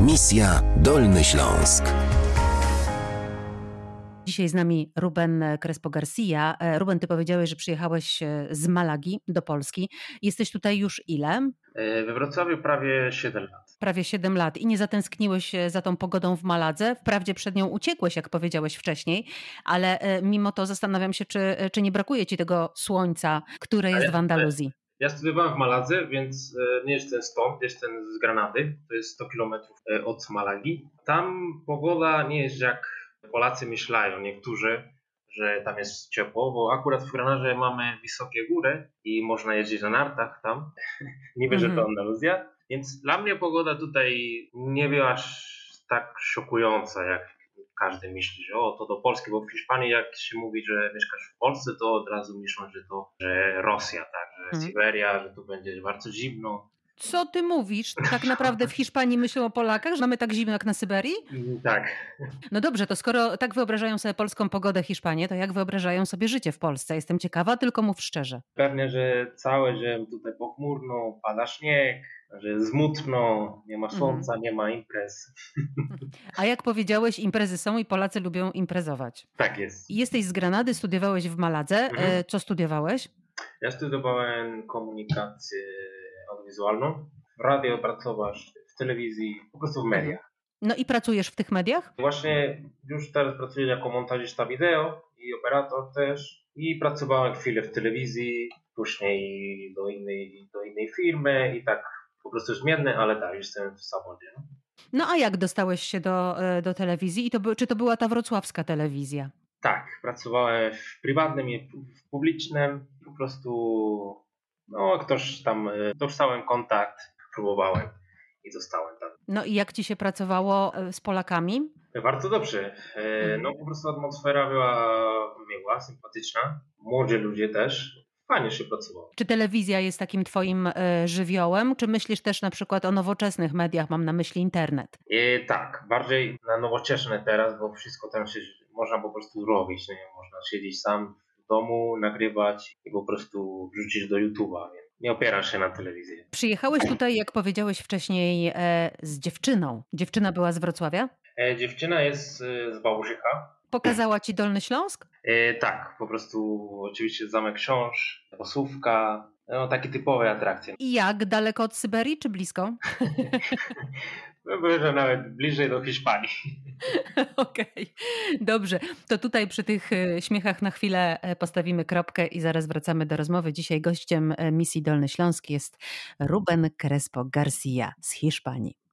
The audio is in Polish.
Misja Dolny Śląsk. Dzisiaj z nami Ruben Crespo Garcia. E, Ruben, ty powiedziałeś, że przyjechałeś e, z Malagi do Polski. Jesteś tutaj już ile? E, We Wrocławiu prawie 7 lat. Prawie 7 lat. I nie zatęskniłeś za tą pogodą w Maladze? Wprawdzie przed nią uciekłeś, jak powiedziałeś wcześniej, ale mimo to zastanawiam się, czy, czy nie brakuje ci tego słońca, które jest w Andaluzji. Ja studiowałem w Maladze, więc e, nie jestem stąd, jestem z Granady. To jest 100 km od Malagi. Tam pogoda nie jest jak Polacy myślają, niektórzy, że tam jest ciepło, bo akurat w Granadzie mamy wysokie góry i można jeździć na nartach tam. Niby, że to Mhm. Andaluzja. Więc dla mnie pogoda tutaj nie była aż tak szokująca, jak każdy myśli, że o, to do Polski, bo w Hiszpanii jak się mówi, że mieszkasz w Polsce, to od razu myślą, że to że Rosja, tak, że Mhm. Syberia, że tu będzie bardzo zimno. Co ty mówisz? Tak naprawdę w Hiszpanii myślą o Polakach, że mamy tak zimno jak na Syberii? I Tak. No dobrze, to skoro tak wyobrażają sobie polską pogodę Hiszpanię, to jak wyobrażają sobie życie w Polsce? Jestem ciekawa, tylko mów szczerze. Pewnie, że całe, że tutaj pochmurno, pada śnieg, że jest smutno, nie ma słońca, nie ma imprez. A jak powiedziałeś, imprezy są i Polacy lubią imprezować. Tak jest. Jesteś z Granady, studiowałeś w Maladze. Mhm. E, Co studiowałeś? Ja studiowałem komunikację audiowizualną. W radio pracować, w telewizji, po prostu w mediach. No i pracujesz w tych mediach? Właśnie już teraz pracuję jako montażysta wideo i operator też. I pracowałem chwilę w telewizji, później do innej, do innej firmy i tak po prostu zmienny, ale tak, jestem w zawodzie. no. No a jak dostałeś się do, e, do telewizji? I to, by- czy to była ta wrocławska telewizja? Tak, pracowałem w prywatnym i w publicznym. Po prostu, no, ktoś tam, e, dostałem kontakt, próbowałem i zostałem tam. No i jak ci się pracowało e, z Polakami? Bardzo dobrze. E, Mhm. No, po prostu atmosfera była miła, sympatyczna. Młodzi ludzie też. Fajnie się pracowało. Czy telewizja jest takim twoim żywiołem? Czy myślisz też na przykład o nowoczesnych mediach? Mam na myśli internet. E, tak, bardziej na nowoczesne teraz, bo wszystko tam się można po prostu robić. Nie? Można siedzieć sam w domu, nagrywać i po prostu wrzucić do YouTube'a. Nie, nie opierasz się na telewizji. Przyjechałeś tutaj, jak powiedziałeś wcześniej, e, z dziewczyną. Dziewczyna była z Wrocławia? E, dziewczyna jest e, z Wałbrzycha. Pokazała ci Dolny Śląsk? E, tak, po prostu oczywiście Zamek Książ, Posówka, no takie typowe atrakcje. I jak? Daleko od Syberii czy blisko? No, Byłem, że nawet bliżej do Hiszpanii. Okej, dobrze. To tutaj przy tych e, śmiechach na chwilę e, postawimy kropkę i zaraz wracamy do rozmowy. Dzisiaj gościem misji Dolny Śląsk jest Ruben Crespo Garcia z Hiszpanii.